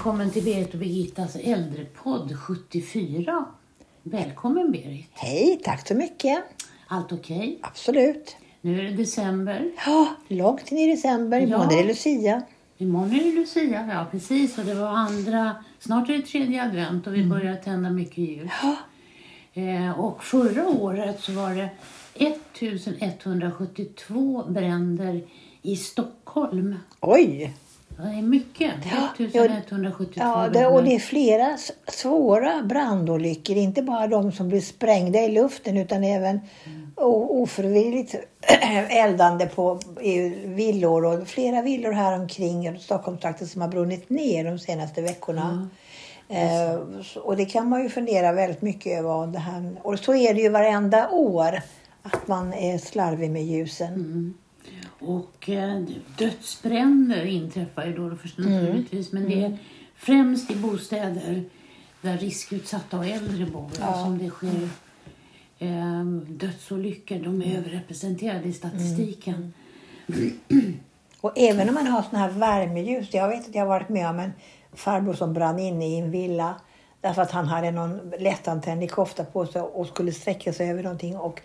välkommen till Berit och Birgittas äldrepodd 74. Välkommen Berit. Hej, tack så mycket. Allt okej? Absolut. Nu är det december. Ja, långt in i december. Imorgon Ja. är det Lucia. Imorgon är det Lucia, ja precis. Och det var andra, snart är det tredje advent och vi börjar tända mycket ljus. Ja, Eh, och förra året så var det 1172 bränder i Stockholm. oj. Det är mycket. Ja, 1172 Ja, det, och det är flera svåra brandolyckor. Inte bara de som blir sprängda i luften utan även o- ofrivilligt eldande på villor. Och flera villor här omkring Stockholmstrakten som har brunnit ner de senaste veckorna. Eh, så- och det kan man ju fundera väldigt mycket över. Det här. Och så är det ju varenda år. Att man är slarvig med ljusen. Och eh, dödsbränder inträffar ju då, då förstås naturligtvis. Men det är främst i bostäder där riskutsatta och äldre bor som det sker eh, dödsolyckor. De är överrepresenterade i statistiken. Och även om man har såna här värmeljus. Jag vet att jag har varit med om en farbror som brann inne i en villa. Därför att han hade någon lättantändlig kofta på sig och skulle sträcka sig över någonting. Och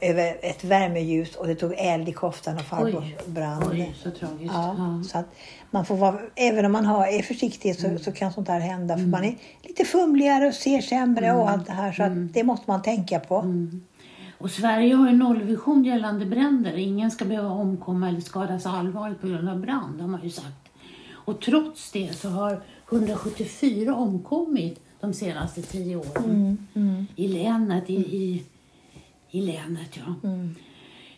över ett värmeljus och det tog eld i koftan och farbror Oj, brann. oj, så tragiskt. Ja, Ja. Så att man får vara, även om man har, är försiktig så, så kan sånt här hända. För man är lite fumligare och ser sämre och allt det här. Så att det måste man tänka på. Och Sverige har en nollvision gällande bränder. Ingen ska behöva omkomma eller skadas allvarligt på grund av brand, har man ju sagt. Och trots det så har 174 omkommit de senaste tio åren. I länet, i, i, i länet ja.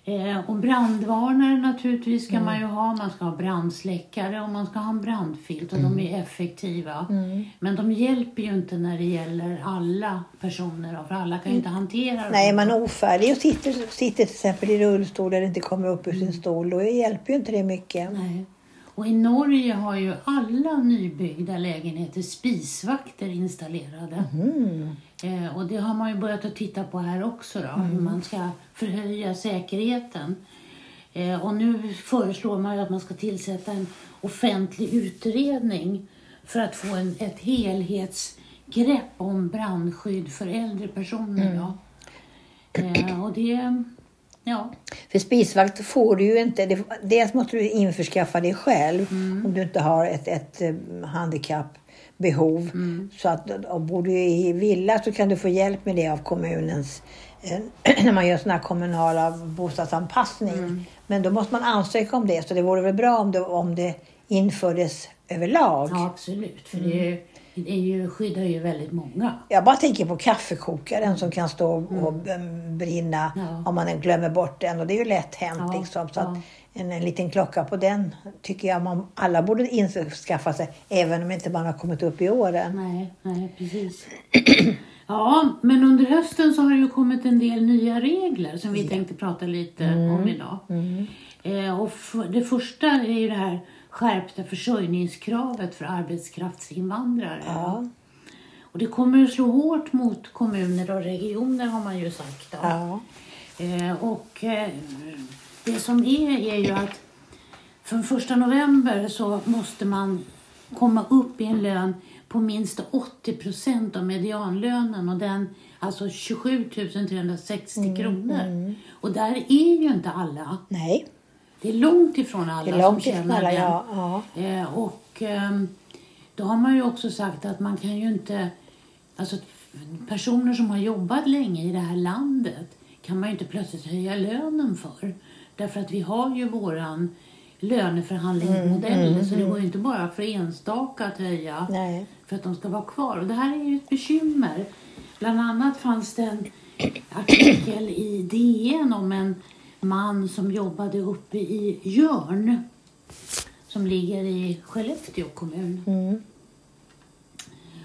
Eh, och brandvarnare naturligtvis ska man ju ha. Man ska ha brandsläckare och man ska ha en brandfilt och de är effektiva. Men de hjälper ju inte när det gäller alla personer för alla kan ju inte hantera dem. Nej, är man ofärdig och sitter, sitter till exempel i rullstol eller inte kommer upp ur sin stol, då hjälper ju inte det mycket. Nej. Och i Norge har ju alla nybyggda lägenheter spisvakter installerade. Eh, och det har man ju börjat att titta på här också då, hur man ska förhöja säkerheten. Eh, och nu föreslår man ju att man ska tillsätta en offentlig utredning för att få en, ett helhetsgrepp om brandskydd för äldre personer. Då. Eh, och det, ja, För spisvakt får du ju inte. Det, dels måste du införskaffa det själv om du inte har ett, ett eh, handikappbehov. Så att, och bor du i villa så kan du få hjälp med det av kommunens eh, när man gör sån här kommunala bostadsanpassning. Men då måste man ansöka om det. Så det vore väl bra om det, om det infördes överlag. Ja, absolut. För det, är, det är ju, skyddar ju väldigt många. Jag bara tänker på kaffekokaren som kan stå och mm. brinna Ja. om man glömmer bort den. Och det är ju lätt hänt. Ja, Liksom, så ja. en, en liten klocka på den tycker jag man alla borde införskaffa sig. Även om inte man har kommit upp i åren. Nej, nej, precis. Ja, men under hösten så har det ju kommit en del nya regler som vi tänkte prata lite om idag. Eh, och det första är ju det här skärpta försörjningskravet för arbetskraftsinvandrare. Ja. Och det kommer att slå hårt mot kommuner och regioner har man ju sagt. Ja. Eh, och eh, det som är, är ju att från första november så måste man komma upp i en lön på minst 80 procent av medianlönen och den alltså 27 360 kronor. Och där är ju inte alla. Nej, Det är långt ifrån alla det är långt som tjänar alla. den. Ja, ja. Eh, och ehm, då har man ju också sagt att man kan ju inte... Alltså personer som har jobbat länge i det här landet kan man ju inte plötsligt höja lönen för. Därför att vi har ju våran löneförhandlingsmodell så det går ju inte bara för enstaka att höja Nej. för att de ska vara kvar. Och det här är ju ett bekymmer. Bland annat fanns det en artikel i DN om en man som jobbade uppe i Jörn som ligger i Skellefteå kommun. Mm.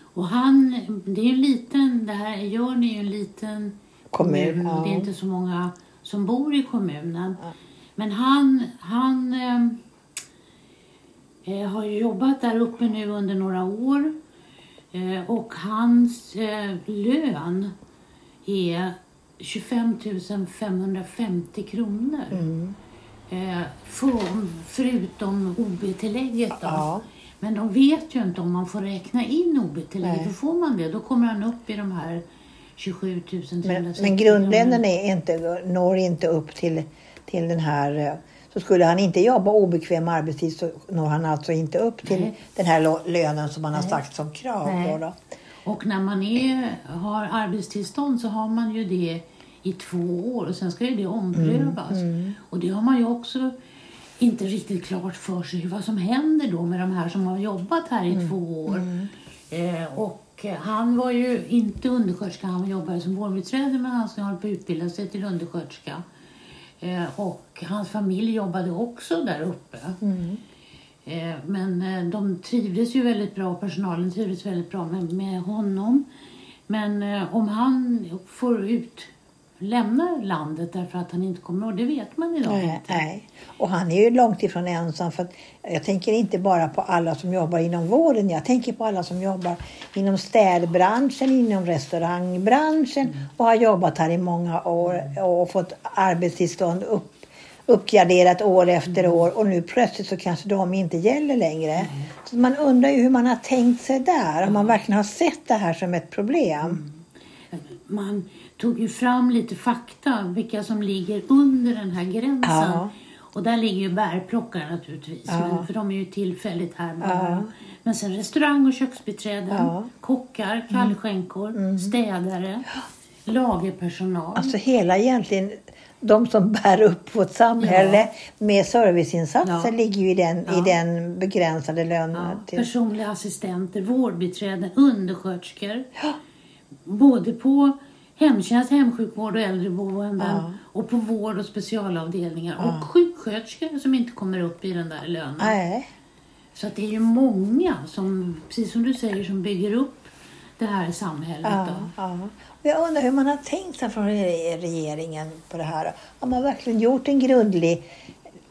Och han, det är en liten, det här Jörn är ju en liten Kommun, kommun och det är ja. inte så många som bor i kommunen. Men han, han ehm, eh, har jobbat där uppe nu under några år eh, och hans eh, lön är 25 550 kronor. Mm. Eh, för, förutom OB-tillägget då. Ja. Men de vet ju inte om man får räkna in OB-tillägg. Nej. För får man det, då kommer han upp i de här 27 360 Men, men grundlönen är inte, når inte upp till, till den här... eh, Så skulle han inte jobba obekväm arbetstid så når han alltså inte upp till Nej. den här lönen som man har Nej. sagt som krav. Då, då. Och när man är, har arbetstillstånd så har man ju det i två år och sen ska ju det omprövas. Mm, Och det har man ju också inte riktigt klart för sig vad som händer då med de här som har jobbat här i Mm, två år. Eh, och han var ju inte undersköterska, han jobbade som vårdbiträde men han ska hålla på att utbilda sig till undersköterska. Eh, och hans familj jobbade också där uppe. Mm. Eh, Men eh, de trivdes ju väldigt bra, personalen trivdes väldigt bra med, med honom. Men eh, om han får ut, lämna landet därför att han inte kommer ihåg, det vet man idag Nej, inte. nej. Och han är ju långt ifrån ensam. För att jag tänker inte bara på alla som jobbar inom vården. Jag tänker på alla som jobbar inom städbranschen, inom restaurangbranschen och har jobbat här i många år och fått arbetstillstånd upp, uppgraderat år efter år och nu plötsligt så kanske de inte gäller längre. Så man undrar ju hur man har tänkt sig där. Om man verkligen har sett det här som ett problem. Man tog ju fram lite fakta, vilka som ligger under den här gränsen. Ja. Och där ligger ju bärplockare naturligtvis, Ja. men, för de är ju tillfälligt här. Ja. Men sen restaurang och köksbiträden, Ja. Mm. kockar, kallskänkor, städare, lagerpersonal. Alltså hela egentligen, de som bär upp vårt samhälle med serviceinsatser Ja. ligger ju i den, Ja. i den begränsade lönen. Ja, till- personliga assistenter, vårdbiträden, undersköterskor. Både på hemtjänst, hemsjukvård och äldreboenden Ja. och på vård och specialavdelningar. Och sjuksköterskor som inte kommer upp i den där lönen. Nej. Så att det är ju många som, precis som du säger, som bygger upp det här samhället. Ja, ja. Jag undrar hur man har tänkt sig från re- regeringen på det här. Har man verkligen gjort en grundlig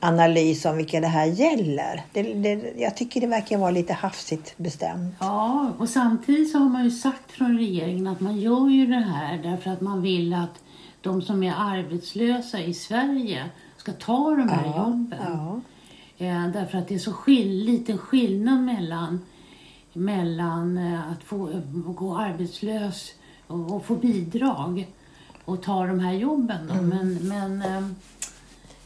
analys om vilka det här gäller? Det, det, jag tycker det verkar vara lite hafsigt bestämt. Ja, och samtidigt så har man ju sagt från regeringen att man gör ju det här därför att man vill att de som är arbetslösa i Sverige ska ta de här jobben. ja. Eh, därför att det är så skill liten skillnad mellan, mellan eh, att få eh, gå arbetslös och, och få bidrag och ta de här jobben. Då. Men, men eh,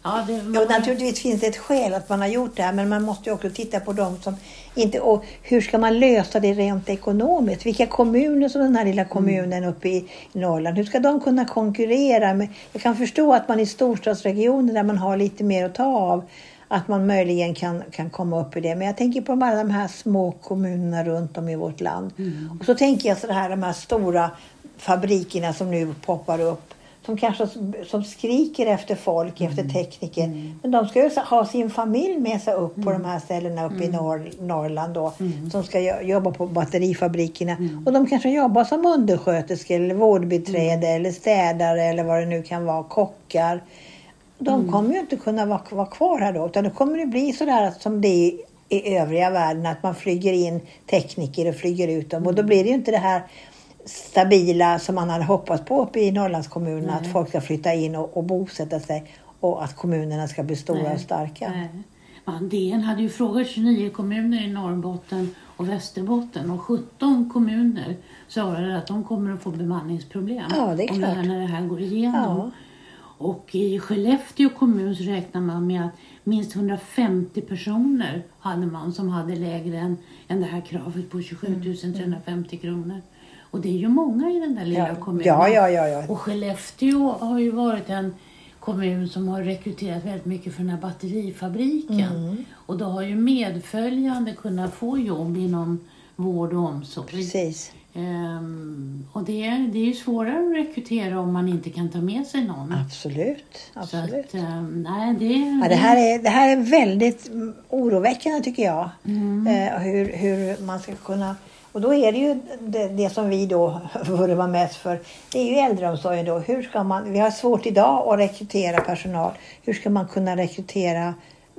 ja, det, Jo, naturligtvis finns det ett skäl att man har gjort det här men man måste ju också titta på dem som inte... Och hur ska man lösa det rent ekonomiskt? Vilka kommuner som den här lilla kommunen uppe i Norrland, hur ska de kunna konkurrera? Med, jag kan förstå att man i storstadsregioner där man har lite mer att ta av att man möjligen kan, kan komma upp i det. Men jag tänker på alla de här små kommunerna runt om i vårt land. Och så tänker jag så här, de här stora fabrikerna som nu poppar upp som kanske som skriker efter folk, efter tekniker. Men de ska ju ha sin familj med sig upp på de här ställena uppe i norr, Norrland då. Som ska jo- jobba på batterifabrikerna. Och de kanske jobbar som undersköterskor eller vårdbiträde eller städare eller vad det nu kan vara, kockar. De kommer ju inte kunna vara, vara kvar här då. Utan det kommer det bli sådär som det är i övriga världen. Att man flyger in tekniker och flyger ut dem. Och då blir det ju inte det här stabila som man hade hoppats på uppe i Norrlandskommunerna. Att folk ska flytta in och, och bosätta sig. Och att kommunerna ska bli stora Nej, och starka. nej. Man, DN hade ju frågat 29 kommuner i Norrbotten och Västerbotten och 17 kommuner svarade att de kommer att få bemanningsproblem Ja, det om det här, när det här går igenom. Ja. Och i Skellefteå kommun så räknar man med att minst 150 personer hade man som hade lägre än, än det här kravet på 27 Mm, 350 kronor. Och det är ju många i den där lilla Ja, kommunen. ja, ja, ja, ja. Och Skellefteå har ju varit en kommun som har rekryterat väldigt mycket för den här batterifabriken. Mm. Och då har ju medföljande kunnat få jobb inom vård och omsorg. Precis. Ehm, och det, är- det är ju svårare att rekrytera om man inte kan ta med sig någon. Absolut. Så Absolut. att, ehm, nej, det, Ja, det, här är, det här är väldigt oroväckande tycker jag. Mm. Eh, hur, hur man ska kunna... Och då är det ju det, det som vi då vurmar mest för. Det är ju äldreomsorgen då. Hur ska man, vi har svårt idag att rekrytera personal. Hur ska man kunna rekrytera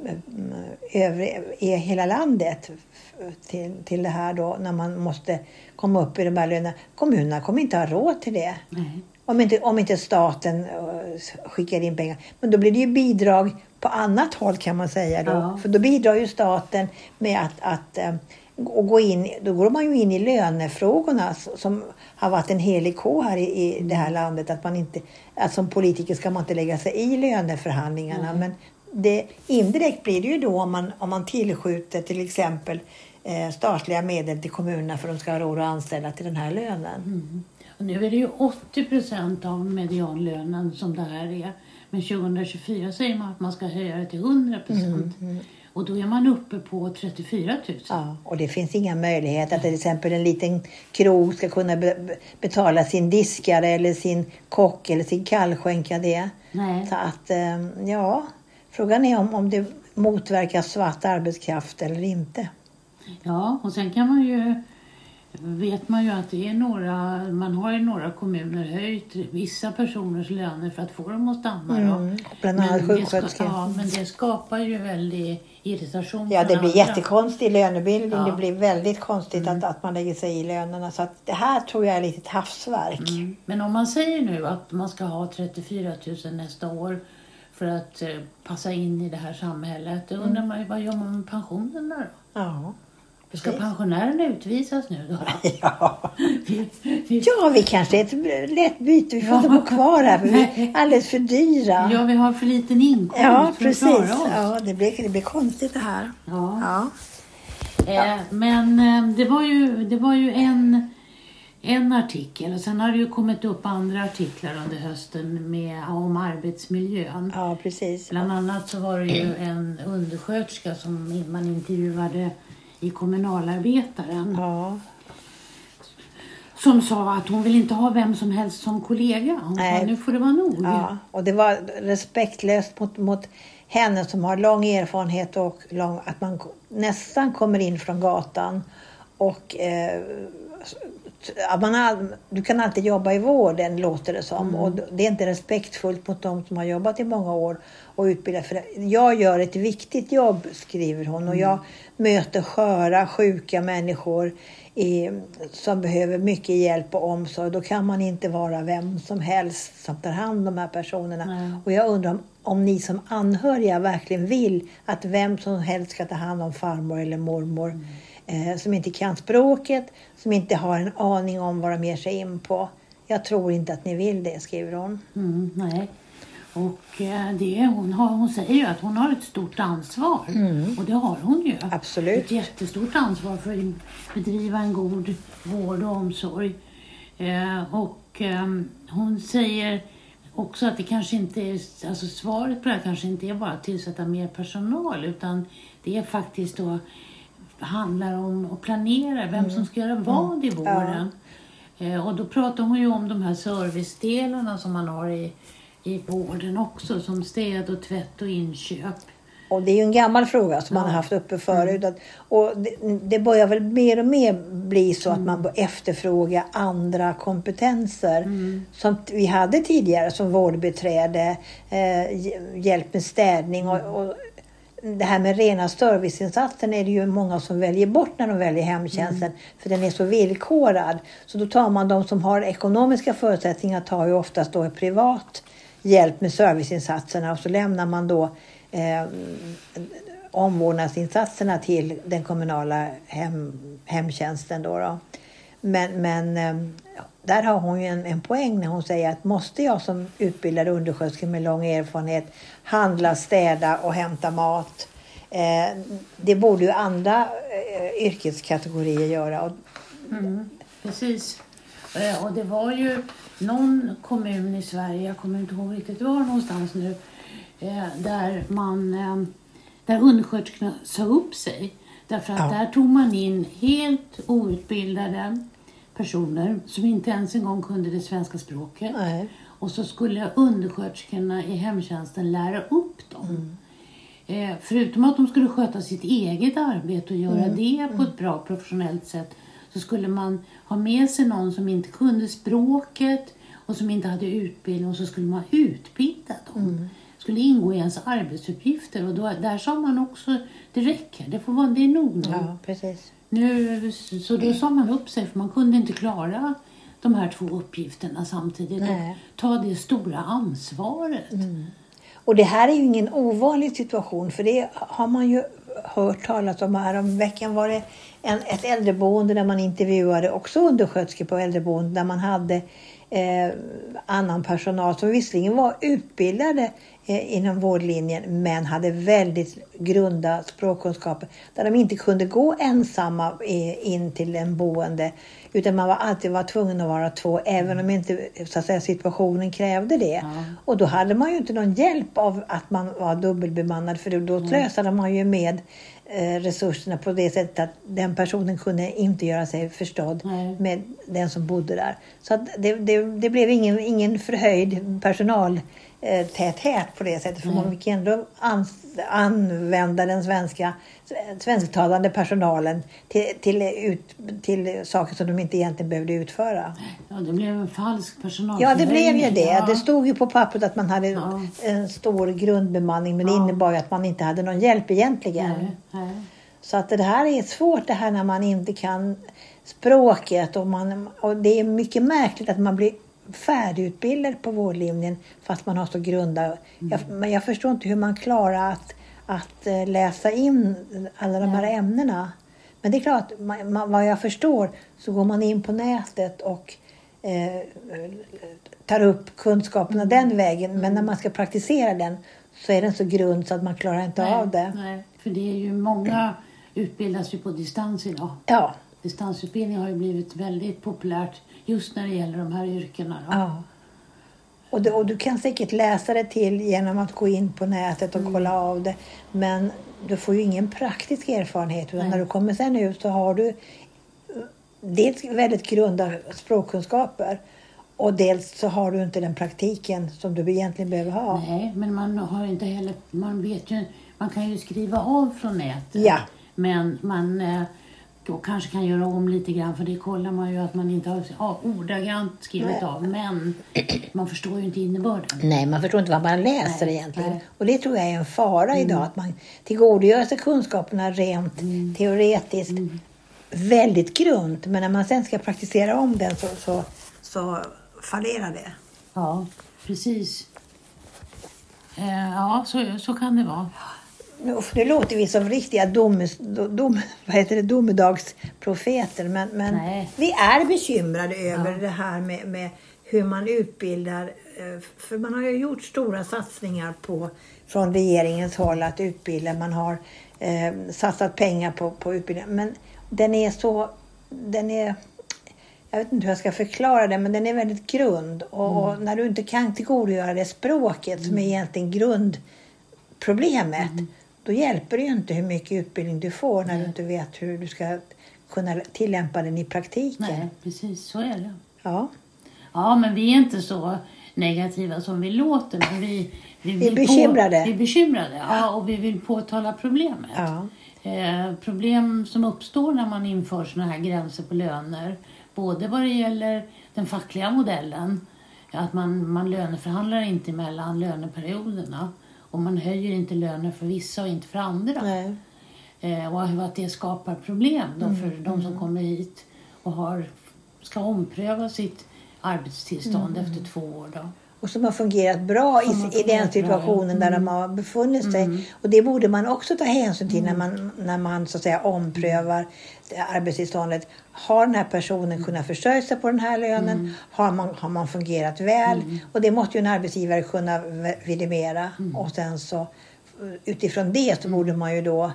mm, övrig, i hela landet till, till det här då när man måste komma upp i de här lönerna. Kommunerna kommer inte ha råd till det. nej. Om inte, om inte staten eh, skickar in pengar. Men då blir det ju bidrag på annat håll kan man säga. Då. Ja. För då bidrar ju staten med att, att eh, och gå in, då går man ju in i lönefrågorna som har varit en helig ko här i, i det här landet. Att man inte, att som politiker ska man inte lägga sig i löneförhandlingarna. Men det, indirekt blir det ju då om man, om man tillskjuter till exempel eh, statliga medel till kommunerna för att de ska ha råd att anställa till den här lönen. Och nu är det ju 80 procent av medianlönen som det här är. Men 2024 säger man att man ska höja det till 100 procent. Och då är man uppe på 34 000. Ja, och det finns inga möjligheter att till exempel en liten krog ska kunna be, be- betala sin diskare eller sin kock eller sin kallskänka det. Nej. Så att, eh, ja, frågan är om, om det motverkar svart arbetskraft eller inte. Ja, och sen kan man ju vet man ju att det är några, man har i några kommuner höjt vissa personers löner för att få dem att stanna. Mm, bland annat Men det ska- sjuksköterskor. Ja, men det skapar ju väldig irritation. Ja, det blir andra. jättekonstig lönebildning. Ja. Mm. Det blir väldigt konstigt att, att man lägger sig i lönerna. Så att det här tror jag är lite ett havsverk. Mm. Men om man säger nu att man ska ha 34 000 nästa år för att eh, passa in i det här samhället. Då Mm. undrar man ju vad gör man med pensionerna då? Ja. Ska Precis. pensionärerna utvisas nu då? Ja. Vi- vi- ja, vi kanske är ett lätt byte. Vi får Ja. inte bo kvar här för vi är alldeles för dyra. Ja, vi har för liten inkomst Ja, för att precis. klara oss. Ja, det, blir, det blir konstigt det här. Ja. Ja. Eh, men eh, det var ju, det var ju en, en artikel och sen har det ju kommit upp andra artiklar under hösten med, om arbetsmiljön. ja, precis. Bland annat så var det ju en undersköterska som man intervjuade i Kommunalarbetaren Ja. som sa att hon vill inte ha vem som helst som kollega. Hon sa Nej. nu får det vara nog. Ja, och det var respektlöst mot, mot henne som har lång erfarenhet och lång, att man nästan kommer in från gatan. Och eh, man all, du kan alltid jobba i vården låter det som. Och det är inte respektfullt mot de som har jobbat i många år och utbildat. För jag gör ett viktigt jobb, skriver hon. Och jag möter sköra, sjuka människor i, som behöver mycket hjälp och omsorg. Då kan man inte vara vem som helst som tar hand om de här personerna. Nej. Och jag undrar om, om ni som anhöriga verkligen vill att vem som helst ska ta hand om farmor eller mormor eh, som inte kan språket, som inte har en aning om vad de ger sig in på. Jag tror inte att ni vill det, skriver hon. Mm, nej. Och eh, det, hon, har, hon säger ju att hon har ett stort ansvar. Och det har hon ju. Absolut. Ett jättestort ansvar för att bedriva en god vård och omsorg. Eh, och eh, hon säger också att det kanske inte är, alltså svaret på det här kanske inte är bara att tillsätta mer personal utan det är faktiskt då handlar om att planera vem som ska göra vad i vården. Eh, och då pratar hon ju om de här servicedelarna som man har i, i vården också som städ och tvätt och inköp. Och det är ju en gammal fråga som man har haft uppe förut. Att, och det, det börjar väl mer och mer bli så att man bör efterfråga andra kompetenser. Som t- vi hade tidigare som vårdbiträde, eh, hj- hjälp med städning och, och det här med rena serviceinsatsen är det ju många som väljer bort när de väljer hemtjänsten. För den är så villkorad. Så då tar man de som har ekonomiska förutsättningar tar ju oftast då privat hjälp med serviceinsatserna och så lämnar man då eh, omvårdnadsinsatserna till den kommunala hem, hemtjänsten. Då då. Men, men eh, där har hon ju en, en poäng när hon säger att måste jag som utbildad undersköterska med lång erfarenhet handla, städa och hämta mat. Eh, det borde ju andra eh, yrkeskategorier göra. Och, Mm, precis. Eh, Och det var ju någon kommun i Sverige, jag kommer inte ihåg riktigt var någonstans nu, eh, där man eh, där undersköterskorna sa upp sig. Därför att Ja. där tog man in helt outbildade personer som inte ens en gång kunde det svenska språket. nej. Och så skulle undersköterskorna i hemtjänsten lära upp dem. Eh, förutom att de skulle sköta sitt eget arbete och göra det på ett bra professionellt sätt så skulle man ha med sig någon som inte kunde språket och som inte hade utbildning och så skulle man utbilda dem. Det skulle ingå i ens arbetsuppgifter och då, där sa man också det räcker, det, får vara, det är nog nu. Ja, precis. Nu, så då sa man upp sig för man kunde inte klara de här två uppgifterna samtidigt Nej. Mm. och ta det stora ansvaret. Och det här är ju ingen ovanlig situation för det har man ju hört talas om. Här veckan var det en, ett äldreboende där man intervjuade också undersköterskor på äldreboende där man hade eh, annan personal som visserligen var utbildade eh, inom vårdlinjen men hade väldigt grunda språkkunskaper där de inte kunde gå ensamma eh, in till en boende utan man var alltid var tvungen att vara två även om inte så att säga, situationen krävde det. Ja. Och då hade man ju inte någon hjälp av att man var dubbelbemannad för då slösade man ju med resurserna på det sättet att den personen kunde inte göra sig förstådd Nej. med den som bodde där. Så att det, det, det blev ingen, ingen förhöjd personaltäthet på det sättet. För Nej. man fick ändå ans, använda den svenska, svensktalande personalen till, till, ut, till saker som de inte egentligen behövde utföra. Ja, det blev en falsk Ja, personalförhöjning. det blev ju det. Ja. Det stod ju på pappret att man hade Ja. en stor grundbemanning men det Ja. innebar ju att man inte hade någon hjälp egentligen. Nej, nej. Så att det här är svårt det här när man inte kan språket och, man, och det är mycket märkligt att man blir färdigutbildad på vårdlinjen fast man har så grunda. Jag, men jag förstår inte hur man klarar att, att eh, läsa in alla de här ämnena. Men det är klart, man, man, vad jag förstår så går man in på nätet och eh, tar upp kunskaperna den vägen. Men när man ska praktisera den så är den så grund så att man klarar inte nej, av det. Nej, för det är ju många utbildas ju på distans idag. Ja, Distansutbildning har ju blivit väldigt populärt just när det gäller de här yrkena. Ja. Och, det, och du kan säkert läsa det till genom att gå in på nätet och kolla av det. Men du får ju ingen praktisk erfarenhet. Utan Nej. när du kommer sen ut så har du eh, dels väldigt grunda språkkunskaper. Och dels så har du inte den praktiken som du egentligen behöver ha. Nej, men man har inte heller, man vet ju, man kan ju skriva av från nätet. Ja. Men man då kanske kan göra om lite grann för det kollar man ju att man inte har ja, ordagrant skrivit av. Men man förstår ju inte innebörden. Nej, man förstår inte vad man läser Nej, egentligen. nej. Och det tror jag är en fara idag. Att man tillgodogör sig kunskaperna rent teoretiskt. Väldigt grunt. Men när man sen ska praktisera om den så, så, så fallerar det. Ja, precis. Eh, ja, så, så kan det vara. Nu, låter vi som riktiga dom, dom, vad heter det, domedagsprofeter. Men, men Nej. vi är bekymrade över Ja. det här med, med hur man utbildar. eh, För man har ju gjort stora satsningar på, från regeringens håll att utbilda. Man har eh, satsat pengar på, på utbildning. Men den är så... Den är, jag vet inte hur jag ska förklara det, men den är väldigt grund. Och, och när du inte kan tillgodogöra dig språket som är egentligen grundproblemet, då hjälper det ju inte hur mycket utbildning du får när du inte vet hur du ska kunna tillämpa den i praktiken. Nej, precis så är det. Ja. Ja, men vi är inte så negativa som vi låter. Men vi, vi, Vi är bekymrade. På, vi är bekymrade, ja, och vi vill påtala problemet. Ja. Eh, problem som uppstår när man inför såna här gränser på löner. Både vad det gäller den fackliga modellen, att man, man löneförhandlar inte mellan löneperioderna. Och man höjer inte löner för vissa och inte för andra. Nej. Eh, och att det skapar problem då Mm, för de som kommer hit och har, ska ompröva sitt arbetstillstånd Mm, efter två år. Då. Och som har fungerat bra i, i den bra, situationen ja. där Mm. de har befunnit sig. Och det borde man också ta hänsyn till när man, när man så att säga omprövar arbetstillståndet. Har den här personen kunnat försörja sig på den här lönen? Har, man, har man fungerat väl? Och det måste ju en arbetsgivare kunna vidimera. Och sen så utifrån det så borde man ju då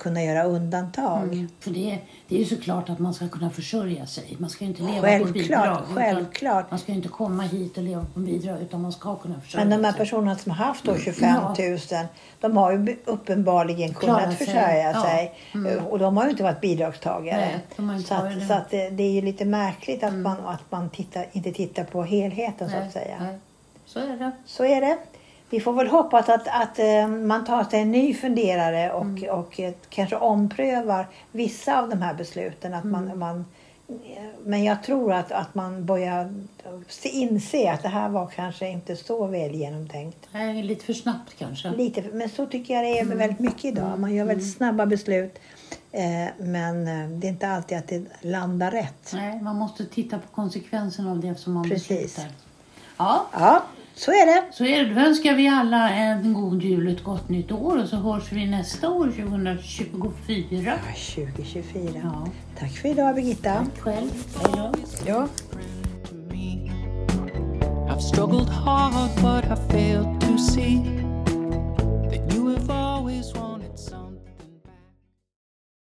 kunna göra undantag. För det, det är ju såklart att man ska kunna försörja sig. Man ska ju inte leva på Självklart, bidrag. utan självklart. Man ska ju inte komma hit och leva på bidrag utan man ska kunna försörja Men de här sig. personerna som har haft då 25 000, Ja. de har ju uppenbarligen kunnat sig, försörja ja. sig. Mm. Och de har ju inte varit bidragstagare. Nej, inte så att, så att det, det är ju lite märkligt att man, att man tittar, inte tittar på helheten så att säga. nej. Så är det. Så är det. Vi får väl hoppas att, att eh, man tar sig en ny funderare och, Mm. och eh, kanske omprövar vissa av de här besluten. Att Mm. man, man, eh, men jag tror att, att man börjar se- inse att det här var kanske inte så väl genomtänkt. Nej, lite för snabbt kanske. Lite, men så tycker jag det är väldigt mycket idag. Man gör väldigt snabba beslut. Men det är inte alltid att det landar rätt. Nej, man måste titta på konsekvenserna av det som man Precis. beslutar. Ja, Ja, så är det. Så är det. önskar vi alla en god jul och ett gott nytt år och så hörs vi nästa år, 2024. Ja, 2024. Ja. Tack för idag Birgitta. Tack själv. Hej då. I've struggled hard but I failed to see that you have always wanted